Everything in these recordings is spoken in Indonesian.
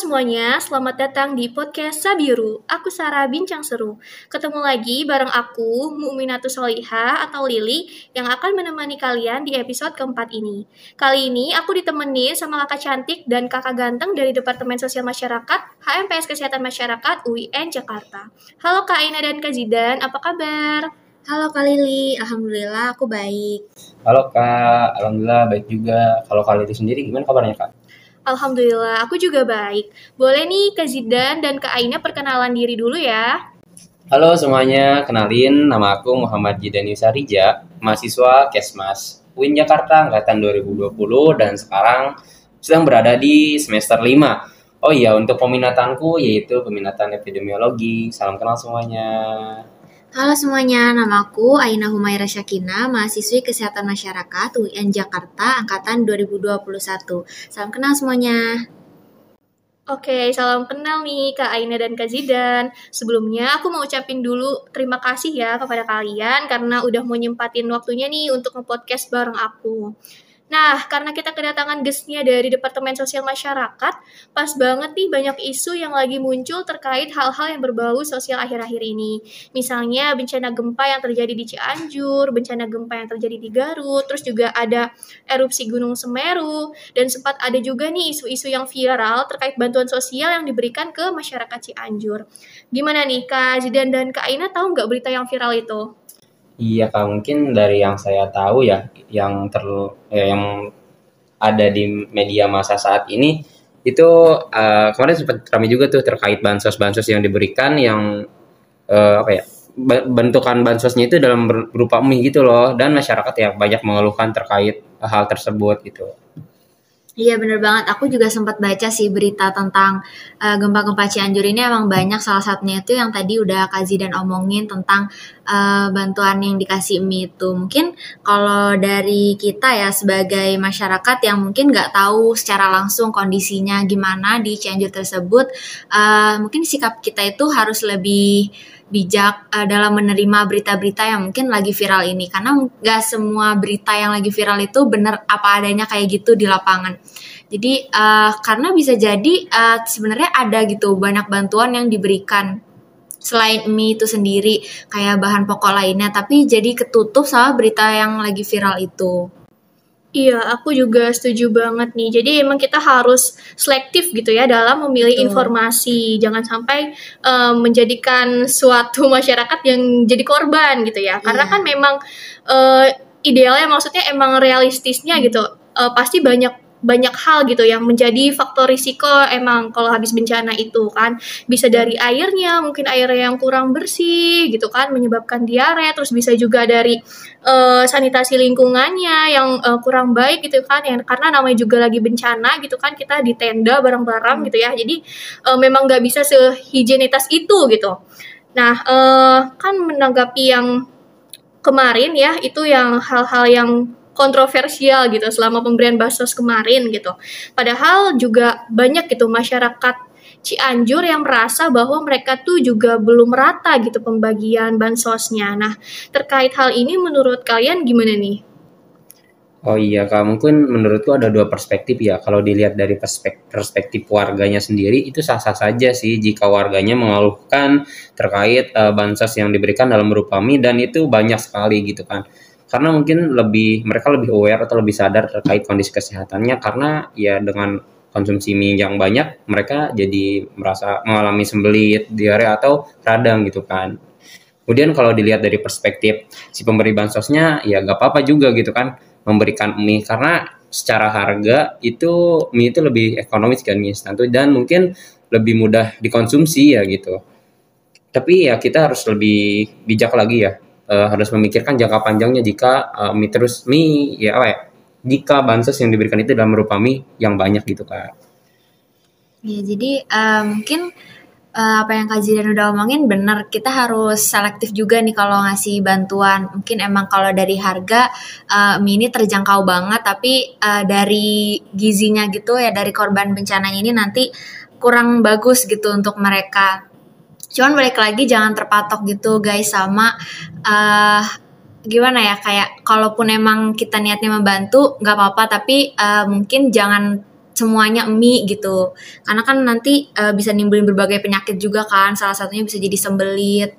semuanya, selamat datang di podcast Sabiru. Aku Sarah Bincang Seru. Ketemu lagi bareng aku, Mu'minatu Soliha atau Lili, yang akan menemani kalian di episode keempat ini. Kali ini aku ditemenin sama kakak cantik dan kakak ganteng dari Departemen Sosial Masyarakat, HMPS Kesehatan Masyarakat, UIN Jakarta. Halo Kak Aina dan Kak Zidan, apa kabar? Halo Kak Lili, Alhamdulillah aku baik. Halo Kak, Alhamdulillah baik juga. Kalau Kak Lili sendiri gimana kabarnya Kak? Alhamdulillah, aku juga baik. Boleh nih Kak Zidan dan Kak Aina perkenalan diri dulu ya. Halo semuanya, kenalin nama aku Muhammad Jidan Yusarija, mahasiswa Kesmas UIN Jakarta angkatan 2020 dan sekarang sedang berada di semester 5. Oh iya, untuk peminatanku yaitu peminatan epidemiologi. Salam kenal semuanya. Halo semuanya, namaku Aina Humaira Syakina, mahasiswi Kesehatan Masyarakat UIN Jakarta angkatan 2021. Salam kenal semuanya. Oke, salam kenal nih Kak Aina dan Kak Zidan. Sebelumnya aku mau ucapin dulu terima kasih ya kepada kalian karena udah mau nyempatin waktunya nih untuk nge-podcast bareng aku. Nah, karena kita kedatangan guestnya dari Departemen Sosial Masyarakat, pas banget nih banyak isu yang lagi muncul terkait hal-hal yang berbau sosial akhir-akhir ini. Misalnya bencana gempa yang terjadi di Cianjur, bencana gempa yang terjadi di Garut, terus juga ada erupsi Gunung Semeru, dan sempat ada juga nih isu-isu yang viral terkait bantuan sosial yang diberikan ke masyarakat Cianjur. Gimana nih, Kak Zidan dan Kak Aina tahu nggak berita yang viral itu? Iya kak, mungkin dari yang saya tahu ya, yang ter ya, yang ada di media masa saat ini itu uh, kemarin sempat ramai juga tuh terkait bansos-bansos yang diberikan yang uh, apa ya bentukan bansosnya itu dalam berupa mie gitu loh dan masyarakat ya banyak mengeluhkan terkait hal tersebut gitu. Iya bener banget, aku juga sempat baca sih berita tentang uh, gempa-gempa Cianjur ini. Emang banyak. Salah satunya itu yang tadi udah Kazi dan omongin tentang uh, bantuan yang dikasih mie itu. Mungkin kalau dari kita ya sebagai masyarakat yang mungkin nggak tahu secara langsung kondisinya gimana di Cianjur tersebut, uh, mungkin sikap kita itu harus lebih bijak uh, dalam menerima berita-berita yang mungkin lagi viral ini. Karena nggak semua berita yang lagi viral itu benar apa adanya kayak gitu di lapangan. Jadi uh, karena bisa jadi uh, sebenarnya ada gitu banyak bantuan yang diberikan. Selain mie itu sendiri kayak bahan pokok lainnya tapi jadi ketutup sama berita yang lagi viral itu Iya, aku juga setuju banget nih. Jadi emang kita harus selektif gitu ya dalam memilih Betul. informasi. Jangan sampai um, menjadikan suatu masyarakat yang jadi korban gitu ya. Karena iya. kan memang uh, idealnya maksudnya emang realistisnya gitu. Uh, pasti banyak banyak hal gitu yang menjadi faktor risiko emang kalau habis bencana itu kan. Bisa dari airnya mungkin airnya yang kurang bersih gitu kan menyebabkan diare. Terus bisa juga dari uh, sanitasi lingkungannya yang uh, kurang baik gitu kan. Yang karena namanya juga lagi bencana gitu kan kita di tenda bareng-bareng gitu ya. Jadi uh, memang nggak bisa sehigienitas itu gitu. Nah uh, kan menanggapi yang kemarin ya itu yang hal-hal yang kontroversial gitu selama pemberian bansos kemarin gitu. Padahal juga banyak gitu masyarakat Cianjur yang merasa bahwa mereka tuh juga belum rata gitu pembagian bansosnya. Nah, terkait hal ini menurut kalian gimana nih? Oh iya kak, mungkin menurutku ada dua perspektif ya. Kalau dilihat dari perspektif, perspektif warganya sendiri itu sah-sah saja sih jika warganya mengeluhkan terkait uh, bansos yang diberikan dalam berupa mie dan itu banyak sekali gitu kan karena mungkin lebih mereka lebih aware atau lebih sadar terkait kondisi kesehatannya karena ya dengan konsumsi mie yang banyak mereka jadi merasa mengalami sembelit, diare atau radang gitu kan. Kemudian kalau dilihat dari perspektif si pemberi bansosnya ya gak apa-apa juga gitu kan memberikan mie karena secara harga itu mie itu lebih ekonomis kan mie instan dan mungkin lebih mudah dikonsumsi ya gitu. Tapi ya kita harus lebih bijak lagi ya uh, harus memikirkan jangka panjangnya jika uh, mie terus mie ya apa ya jika bansos yang diberikan itu dalam berupa mie yang banyak gitu kak. Ya jadi uh, mungkin uh, apa yang Kak Zidan udah omongin benar. Kita harus selektif juga nih kalau ngasih bantuan. Mungkin emang kalau dari harga uh, mie ini terjangkau banget tapi uh, dari gizinya gitu ya dari korban bencana ini nanti kurang bagus gitu untuk mereka cuman balik lagi jangan terpatok gitu guys sama uh, gimana ya kayak kalaupun emang kita niatnya membantu nggak apa-apa tapi uh, mungkin jangan semuanya mie gitu. Karena kan nanti uh, bisa nimbulin berbagai penyakit juga kan salah satunya bisa jadi sembelit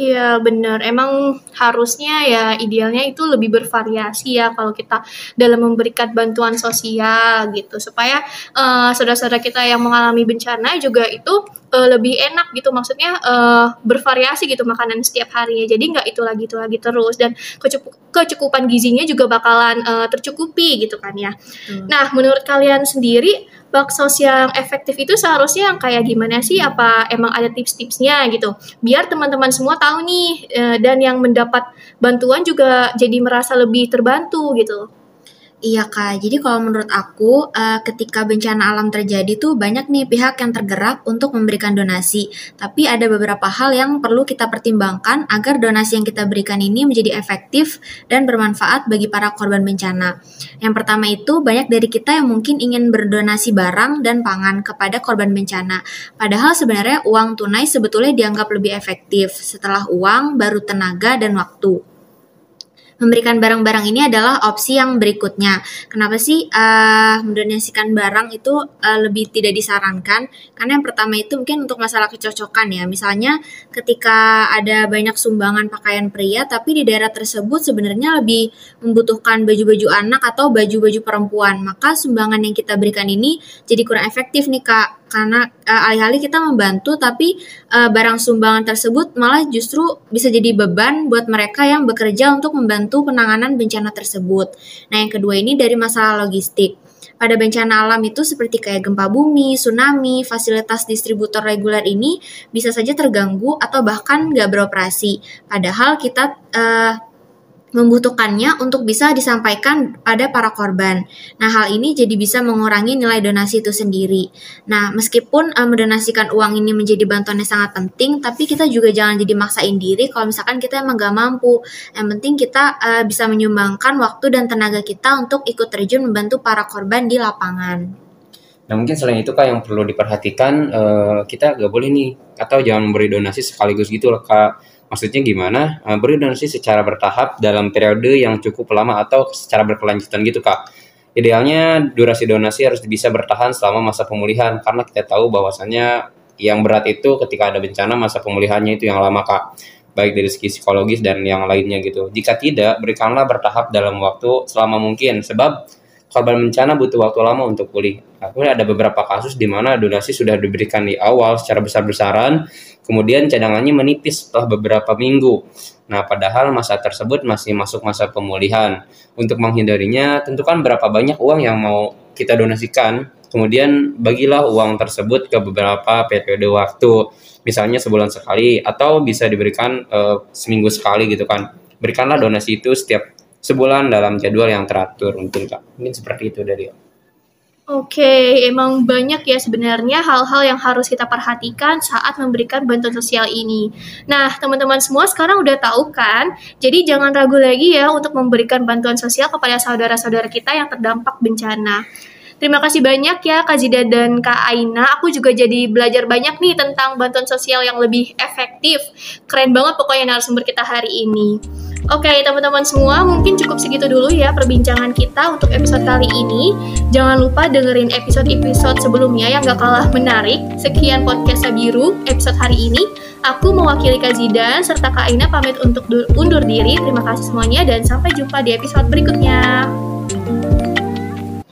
Iya benar, emang harusnya ya idealnya itu lebih bervariasi ya kalau kita dalam memberikan bantuan sosial gitu. Supaya uh, saudara-saudara kita yang mengalami bencana juga itu uh, lebih enak gitu. Maksudnya uh, bervariasi gitu makanan setiap harinya. Jadi nggak itu lagi itu lagi terus. Dan kecukupan gizinya juga bakalan uh, tercukupi gitu kan ya. Hmm. Nah menurut kalian sendiri baksos yang efektif itu seharusnya yang kayak gimana sih? Apa emang ada tips-tipsnya gitu? Biar teman-teman semua tahu nih eh, dan yang mendapat bantuan juga jadi merasa lebih terbantu gitu. Iya kak, jadi kalau menurut aku uh, ketika bencana alam terjadi tuh banyak nih pihak yang tergerak untuk memberikan donasi. Tapi ada beberapa hal yang perlu kita pertimbangkan agar donasi yang kita berikan ini menjadi efektif dan bermanfaat bagi para korban bencana. Yang pertama itu banyak dari kita yang mungkin ingin berdonasi barang dan pangan kepada korban bencana. Padahal sebenarnya uang tunai sebetulnya dianggap lebih efektif. Setelah uang baru tenaga dan waktu memberikan barang-barang ini adalah opsi yang berikutnya. Kenapa sih uh, mendonasikan barang itu uh, lebih tidak disarankan? Karena yang pertama itu mungkin untuk masalah kecocokan ya. Misalnya ketika ada banyak sumbangan pakaian pria tapi di daerah tersebut sebenarnya lebih membutuhkan baju-baju anak atau baju-baju perempuan, maka sumbangan yang kita berikan ini jadi kurang efektif nih Kak karena uh, alih-alih kita membantu tapi uh, barang sumbangan tersebut malah justru bisa jadi beban buat mereka yang bekerja untuk membantu penanganan bencana tersebut. Nah, yang kedua ini dari masalah logistik. Pada bencana alam itu seperti kayak gempa bumi, tsunami, fasilitas distributor reguler ini bisa saja terganggu atau bahkan nggak beroperasi. Padahal kita uh, membutuhkannya untuk bisa disampaikan pada para korban. Nah, hal ini jadi bisa mengurangi nilai donasi itu sendiri. Nah, meskipun uh, mendonasikan uang ini menjadi bantuan yang sangat penting, tapi kita juga jangan jadi maksain diri kalau misalkan kita emang gak mampu. Yang penting kita uh, bisa menyumbangkan waktu dan tenaga kita untuk ikut terjun membantu para korban di lapangan. Nah mungkin selain itu kak yang perlu diperhatikan uh, kita gak boleh nih atau jangan memberi donasi sekaligus gitu loh kak Maksudnya gimana? Uh, beri donasi secara bertahap dalam periode yang cukup lama atau secara berkelanjutan gitu kak. Idealnya durasi donasi harus bisa bertahan selama masa pemulihan karena kita tahu bahwasannya yang berat itu ketika ada bencana masa pemulihannya itu yang lama kak baik dari segi psikologis dan yang lainnya gitu. Jika tidak, berikanlah bertahap dalam waktu selama mungkin sebab korban bencana butuh waktu lama untuk pulih. Kemudian ada beberapa kasus di mana donasi sudah diberikan di awal secara besar-besaran, kemudian cadangannya menipis setelah beberapa minggu. Nah, padahal masa tersebut masih masuk masa pemulihan. Untuk menghindarinya, tentukan berapa banyak uang yang mau kita donasikan, kemudian bagilah uang tersebut ke beberapa periode waktu, misalnya sebulan sekali atau bisa diberikan uh, seminggu sekali gitu kan. Berikanlah donasi itu setiap sebulan dalam jadwal yang teratur mungkin kak mungkin seperti itu dari Oke, emang banyak ya sebenarnya hal-hal yang harus kita perhatikan saat memberikan bantuan sosial ini. Nah, teman-teman semua sekarang udah tahu kan? Jadi jangan ragu lagi ya untuk memberikan bantuan sosial kepada saudara-saudara kita yang terdampak bencana. Terima kasih banyak ya Kak Zida dan Kak Aina. Aku juga jadi belajar banyak nih tentang bantuan sosial yang lebih efektif. Keren banget pokoknya narasumber kita hari ini. Oke, okay, teman-teman semua, mungkin cukup segitu dulu ya perbincangan kita untuk episode kali ini. Jangan lupa dengerin episode-episode sebelumnya yang gak kalah menarik. Sekian podcast Sabiru episode hari ini. Aku mewakili Kak Zidan serta Kak Aina pamit untuk undur diri. Terima kasih semuanya dan sampai jumpa di episode berikutnya.